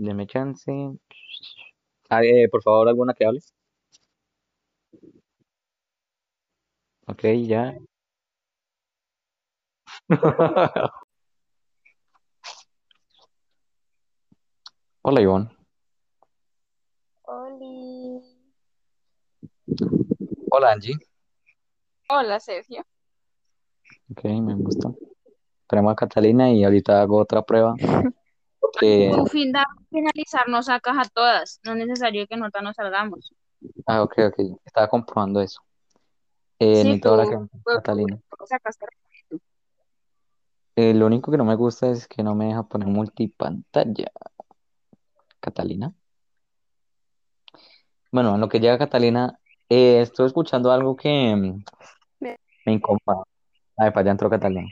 deme chance. Ah, eh, por favor, alguna que hables. Ok, ya. Hola, Ivonne. Oli. Hola, Angie. Hola, Sergio. Ok, me gusta. Tenemos a Catalina y ahorita hago otra prueba. Que... Tu fin de finalizar nos sacas a todas. No es necesario que nota nos salgamos. Ah, ok, ok. Estaba comprobando eso. Eh, Sí, necesito tú, ahora que tú- Catalina. sacaste. Eh, lo único que no me gusta es que no me deja poner multipantalla. Catalina. Bueno, en lo que llega Catalina, eh, estoy escuchando algo que mm, Me- me incomoda. Ay, para allá entró Catalina.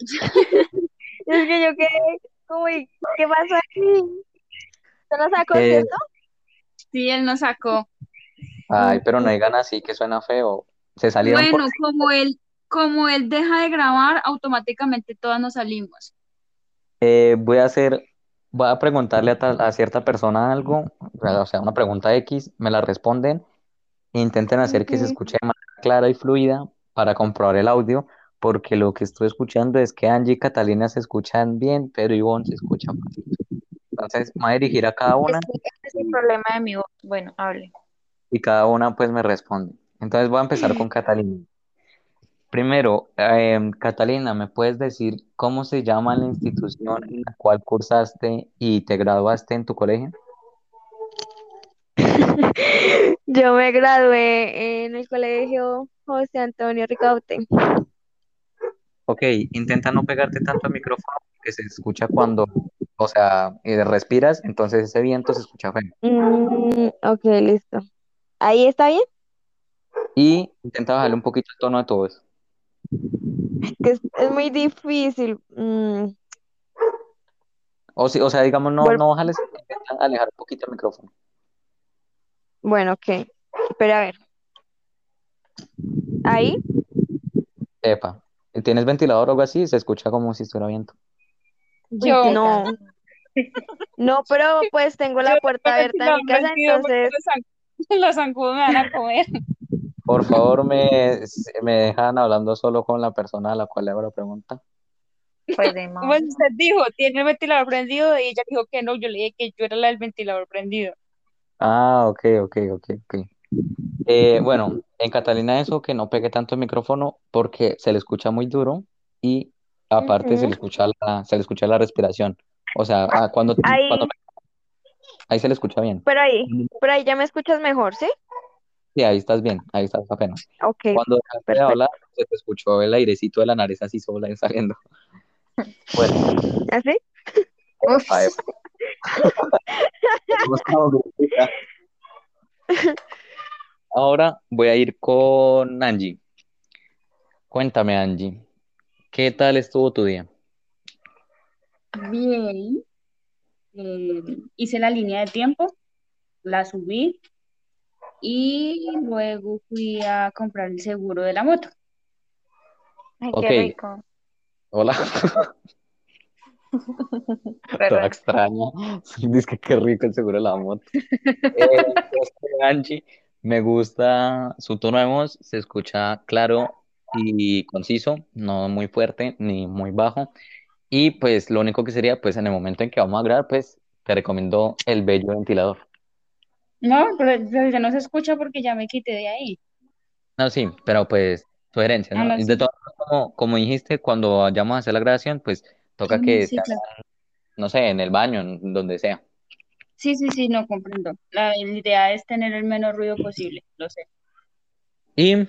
Es que yo quedé como, ¿y ¿qué pasó aquí? ¿Se lo sacó, Eh, cierto? Sí, él nos sacó. ay, pero no digan así que suena feo. Se salieron por... Bueno, como él, como él deja de grabar, automáticamente todas nos salimos. Eh, voy a hacer, voy a preguntarle a, tal- a cierta persona algo, o sea, una pregunta X, me la responden, e intenten hacer que se escuche de manera clara y fluida para comprobar el audio, porque lo que estoy escuchando es que Angie y Catalina se escuchan bien, pero Ivonne se escucha mal. Entonces, me voy a dirigir a cada una ese es el problema de mi voz. Bueno, hable. y cada una pues me responde. Entonces voy a empezar con Catalina. Primero, em, Catalina, ¿me puedes decir cómo se llama la institución en la cual cursaste y te graduaste en tu colegio? Yo me gradué en el colegio José Antonio Ricaute. Ok, intenta no pegarte tanto al micrófono que se escucha cuando, o sea, eh, respiras, entonces ese viento se escucha feo. Mm, ok, listo. ¿Ahí está bien? Y intenta bajarle un poquito el tono a todo eso. Que es, es muy difícil. Mm, O, si, o sea, digamos, no, no bajales, intenta alejar un poquito el micrófono. bueno, ok. Pero a ver. ¿Ahí? Epa, ¿tienes ventilador o algo así? Se escucha como si estuviera viento. Yo. No. No, pero pues tengo la puerta abierta en mi casa, entonces. Los zancudos me van a comer. Por favor, me, me dejan hablando solo con la persona a la cual le hago la pregunta. Pues de modo. Pues usted dijo, tiene el ventilador prendido y ella dijo que no, yo le dije que yo era la del ventilador prendido. Ah, ok, ok, ok, ok. Eh, bueno, en Catalina eso, que no pegue tanto el micrófono porque se le escucha muy duro y aparte se le escucha la, se le escucha la respiración. O sea, ah, cuando, Ahí, cuando ahí se le escucha bien. pero ahí, pero ahí ya me escuchas mejor, ¿sí? Sí, ahí estás bien, ahí estás apenas. Ok, Cuando dejaste de hablar, se te escuchó el airecito de la nariz así sola y saliendo. Bueno, ¿Así? epa, Ahora voy a ir con Angie. Cuéntame, Angie, ¿qué tal estuvo tu día? Bien. Eh, hice la línea de tiempo, la subí y luego fui a comprar el seguro de la moto. Ay, Ok. qué rico. Hola, toda extraña. Dice que qué rico el seguro de la moto. Eh, este, Angie, me gusta su tono de voz, se escucha claro y conciso, no muy fuerte ni muy bajo. Y pues lo único que sería, pues en el momento en que vamos a grabar, pues te recomiendo el bello ventilador. No, pero ya no se escucha porque ya me quité de ahí. No, sí, pero pues sugerencias, Ah, ¿no? no, Y sí. de formas, como, como dijiste, cuando vayamos a hacer la grabación, pues toca Sí, que sí, sea, claro. no sé, en el baño, en donde sea. Sí, sí, sí, no comprendo. La idea es tener el menor ruido posible, lo sé. Y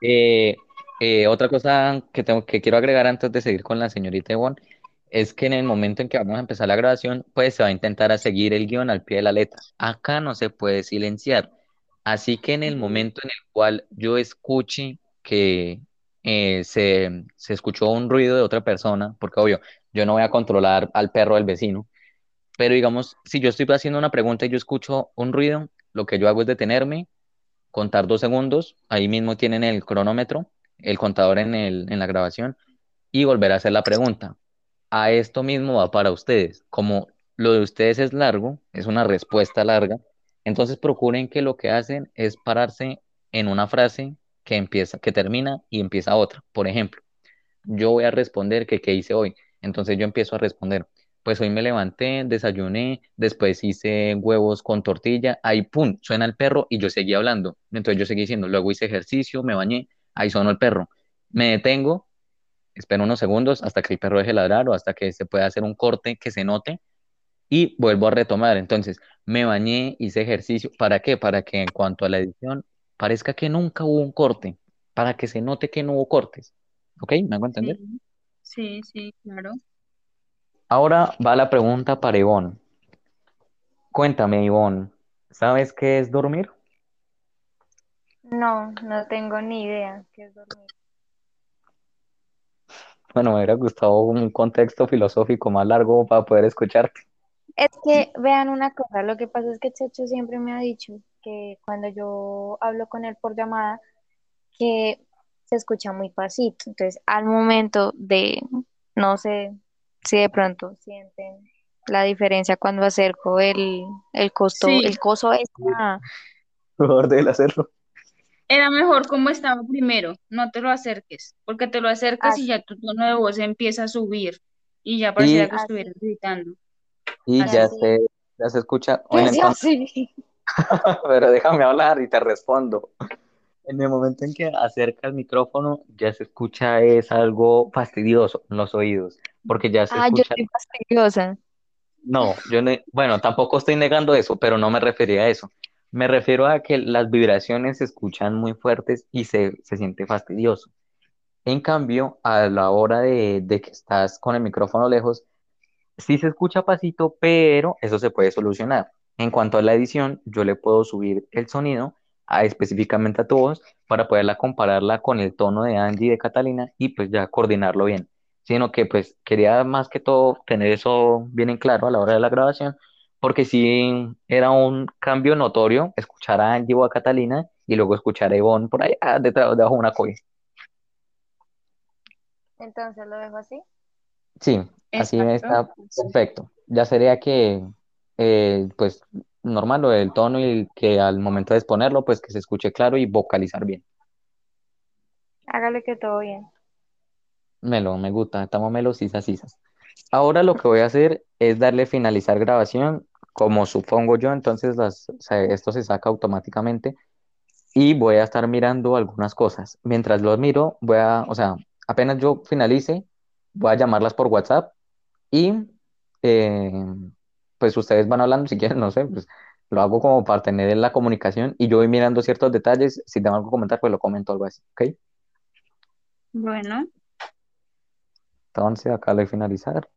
eh, eh, otra cosa que tengo que quiero agregar antes de seguir con la señorita Ivonne es que en el momento en que vamos a empezar la grabación, pues se va a intentar a seguir el guion al pie de la letra. Acá no se puede silenciar. Así que en el momento en el cual yo escuche que eh, se, se escuchó un ruido de otra persona, porque obvio, yo no voy a controlar al perro del vecino, pero digamos, si yo estoy haciendo una pregunta y yo escucho un ruido, lo que yo hago es detenerme, contar dos segundos, ahí mismo tienen el cronómetro, el contador en el, en la grabación, y volver a hacer la pregunta. A esto mismo va para ustedes, como lo de ustedes es largo, es una respuesta larga, entonces procuren que lo que hacen es pararse en una frase que empieza, que termina y empieza otra. Por ejemplo, yo voy a responder que qué hice hoy. Entonces yo empiezo a responder. Pues hoy me levanté, desayuné, después hice huevos con tortilla, ahí pum, suena el perro y yo seguí hablando. Entonces yo seguí diciendo, luego hice ejercicio, me bañé, ahí sonó el perro. Me detengo, espero unos segundos hasta que el perro deje de ladrar o hasta que se pueda hacer un corte que se note y vuelvo a retomar. Entonces, me bañé, hice ejercicio. ¿Para qué? Para que en cuanto a la edición parezca que nunca hubo un corte, para que se note que no hubo cortes. ¿Ok? ¿Me hago entender? Sí, sí, claro. Ahora va la pregunta para Ivonne. Cuéntame, Ivonne, ¿sabes qué es dormir? No, no tengo ni idea qué es dormir. Bueno, me hubiera gustado un contexto filosófico más largo para poder escucharte. Es que vean una cosa, lo que pasa es que Checho siempre me ha dicho que cuando yo hablo con él por llamada, que se escucha muy pasito. Entonces, al momento de, no sé si de pronto sienten la diferencia cuando acerco el, el costo, Sí. el coso extra. Mejor de hacerlo. Era mejor como estaba primero, no te lo acerques, porque te lo acercas y ya tu tono de voz empieza a subir y ya pareciera que estuvieras gritando. Y ya se, ya se escucha. ¿Qué Bueno, entonces- pero déjame hablar y te respondo. En el momento en que acerca el micrófono, ya se escucha es algo fastidioso en los oídos, porque ya se Ah, yo escucha. estoy fastidiosa. No, yo no, bueno, tampoco estoy negando eso, pero no me refería a eso. Me refiero a que las vibraciones se escuchan muy fuertes y se, se siente fastidioso. En cambio, a la hora de, de que estás con el micrófono lejos, sí se escucha pasito, pero eso se puede solucionar. En cuanto a la edición, yo le puedo subir el sonido a, específicamente a tu voz para poderla compararla con el tono de Angie y de Catalina y pues ya coordinarlo bien. Sino que pues quería más que todo tener eso bien en claro a la hora de la grabación, porque sí era un cambio notorio escuchar a Angie o a Catalina y luego escuchar a Ivonne por allá detrás, debajo de una cobija. Entonces lo dejo así. Sí, así está perfecto. Ya sería que, eh, pues, normal lo del tono y que al momento de exponerlo, pues que se escuche claro y vocalizar bien. Hágale que todo bien. Melo, me gusta, estamos melos, sisas, sisas. Ahora lo que voy a hacer es darle finalizar grabación, como supongo yo, entonces las, esto se saca automáticamente y voy a estar mirando algunas cosas. Mientras los miro, voy a, o sea, apenas yo finalice, voy a llamarlas por WhatsApp y eh, pues ustedes van hablando si quieren, no sé, pues lo hago como para tener la comunicación y yo voy mirando ciertos detalles, si tengo algo que comentar, pues lo comento algo así, ¿ok? Bueno, Entonces acá doy finalizar.